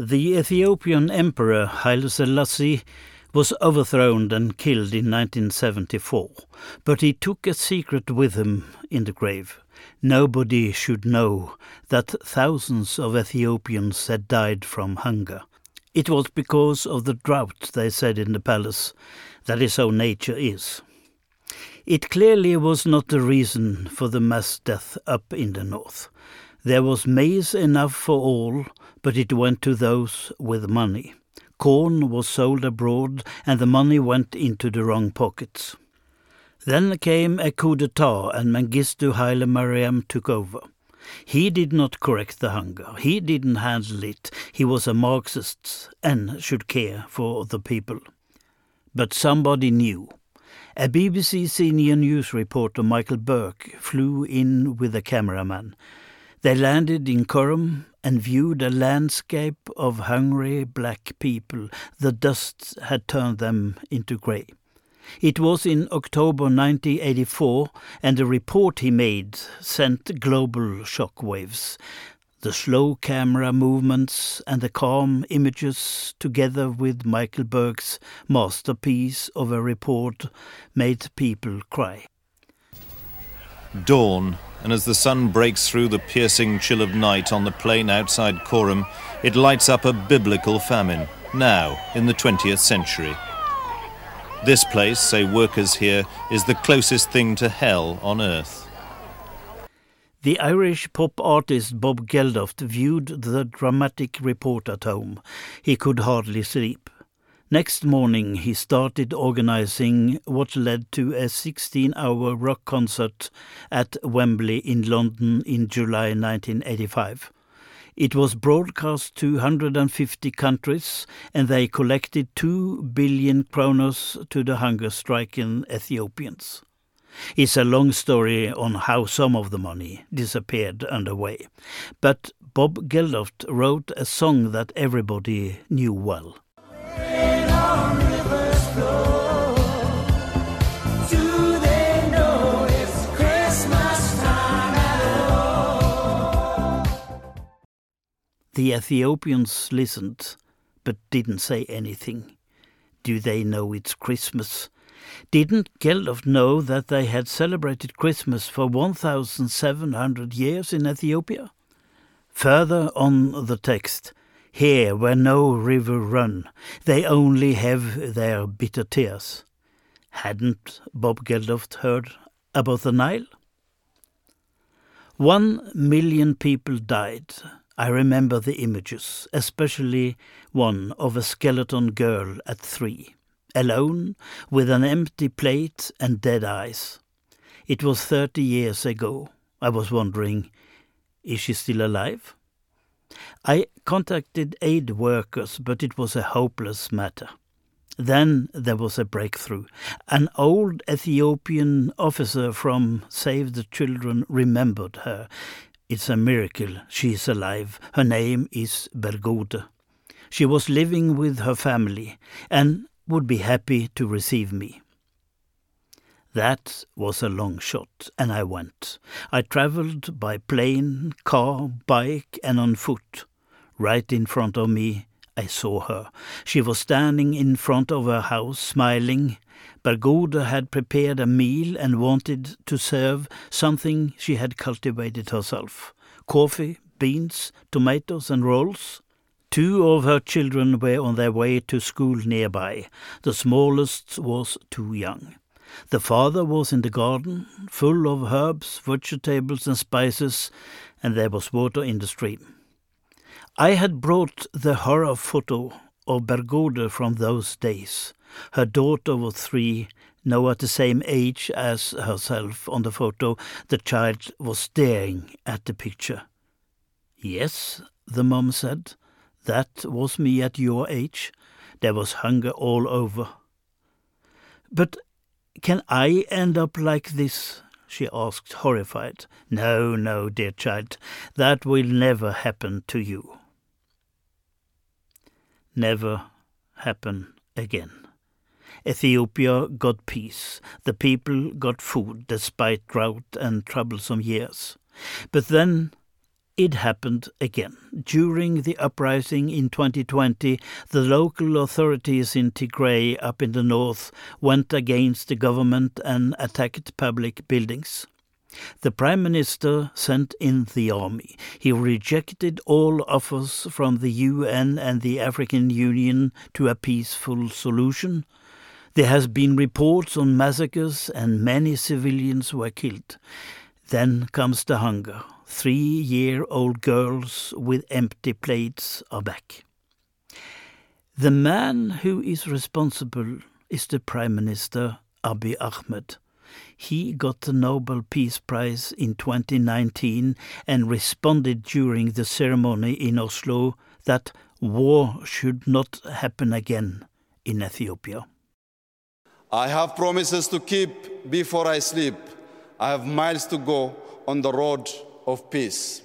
The Ethiopian Emperor Haile Selassie was overthrown and killed in 1974, but he took a secret with him in the grave. Nobody should know that thousands of Ethiopians had died from hunger. It was because of the drought, they said in the palace. That is how nature is. It clearly was not the reason for the mass death up in the north. There was maize enough for all, but it went to those with money. Corn was sold abroad, and the money went into the wrong pockets. Then came a coup d'etat, and Mengistu Haile Mariam took over. He did not correct the hunger. He didn't handle it. He was a Marxist and should care for the people. But somebody knew. A BBC senior news reporter, Michael Buerk, flew in with a cameraman. They landed in Korem and viewed a landscape of hungry black people. The dust had turned them into grey. It was in October 1984, and the report he made sent global shockwaves. The slow camera movements and the calm images, together with Michael Buerk's masterpiece of a report, made people cry. Dawn, and as the sun breaks through the piercing chill of night on the plain outside Korem, it lights up a biblical famine, now in the 20th century. This place, say workers here, is the closest thing to hell on earth. The Irish pop artist Bob Geldof viewed the dramatic report at home. He could hardly sleep. Next morning, he started organizing what led to a 16 hour rock concert at Wembley in London in July 1985. It was broadcast to 150 countries, and they collected 2 billion kronos to the hunger striking Ethiopians. It's a long story on how some of the money disappeared underway. But Bob Geldof wrote a song that everybody knew well. The Ethiopians listened, but didn't say anything. Do they know it's Christmas? Didn't Geldof know that they had celebrated Christmas for 1,700 years in Ethiopia? Further on the text, here where no river run, they only have their bitter tears. Hadn't Bob Geldof heard about the Nile? One million people died. I remember the images, especially one of a skeleton girl at three alone, with an empty plate and dead eyes. It was thirty years ago. I was wondering, is she still alive? I contacted aid workers, but it was a hopeless matter. Then there was a breakthrough. An old Ethiopian officer from Save the Children remembered her. It's a miracle she is alive. Her name is Bergode. She was living with her family, and would be happy to receive me. That was a long shot, and I went. I travelled by plane, car, bike, and on foot. Right in front of me, I saw her. She was standing in front of her house, smiling. Bergode had prepared a meal and wanted to serve something she had cultivated herself coffee, beans, tomatoes, and rolls. Two of her children were on their way to school nearby. The smallest was too young. The father was in the garden, full of herbs, vegetables, and spices, and there was water in the stream. I had brought the horror photo of Bergode from those days. Her daughter was three, now at the same age as herself on the photo. The child was staring at the picture. Yes, the mum said. That was me at your age. There was hunger all over. But can I end up like this? she asked, horrified. No, no, dear child, that will never happen to you. Never happen again. Ethiopia got peace. The people got food despite drought and troublesome years. But then It happened again. During the uprising in 2020, the local authorities in Tigray up in the north went against the government and attacked public buildings. The Prime Minister sent in the army. He rejected all offers from the UN and the African Union to a peaceful solution. There has been reports on massacres and many civilians were killed. Then comes the hunger. Three year old girls with empty plates are back. The man who is responsible is the Prime Minister Abiy Ahmed. He got the Nobel Peace Prize in 2019 and responded during the ceremony in Oslo that war should not happen again in Ethiopia. I have promises to keep before I sleep. I have miles to go on the road of peace.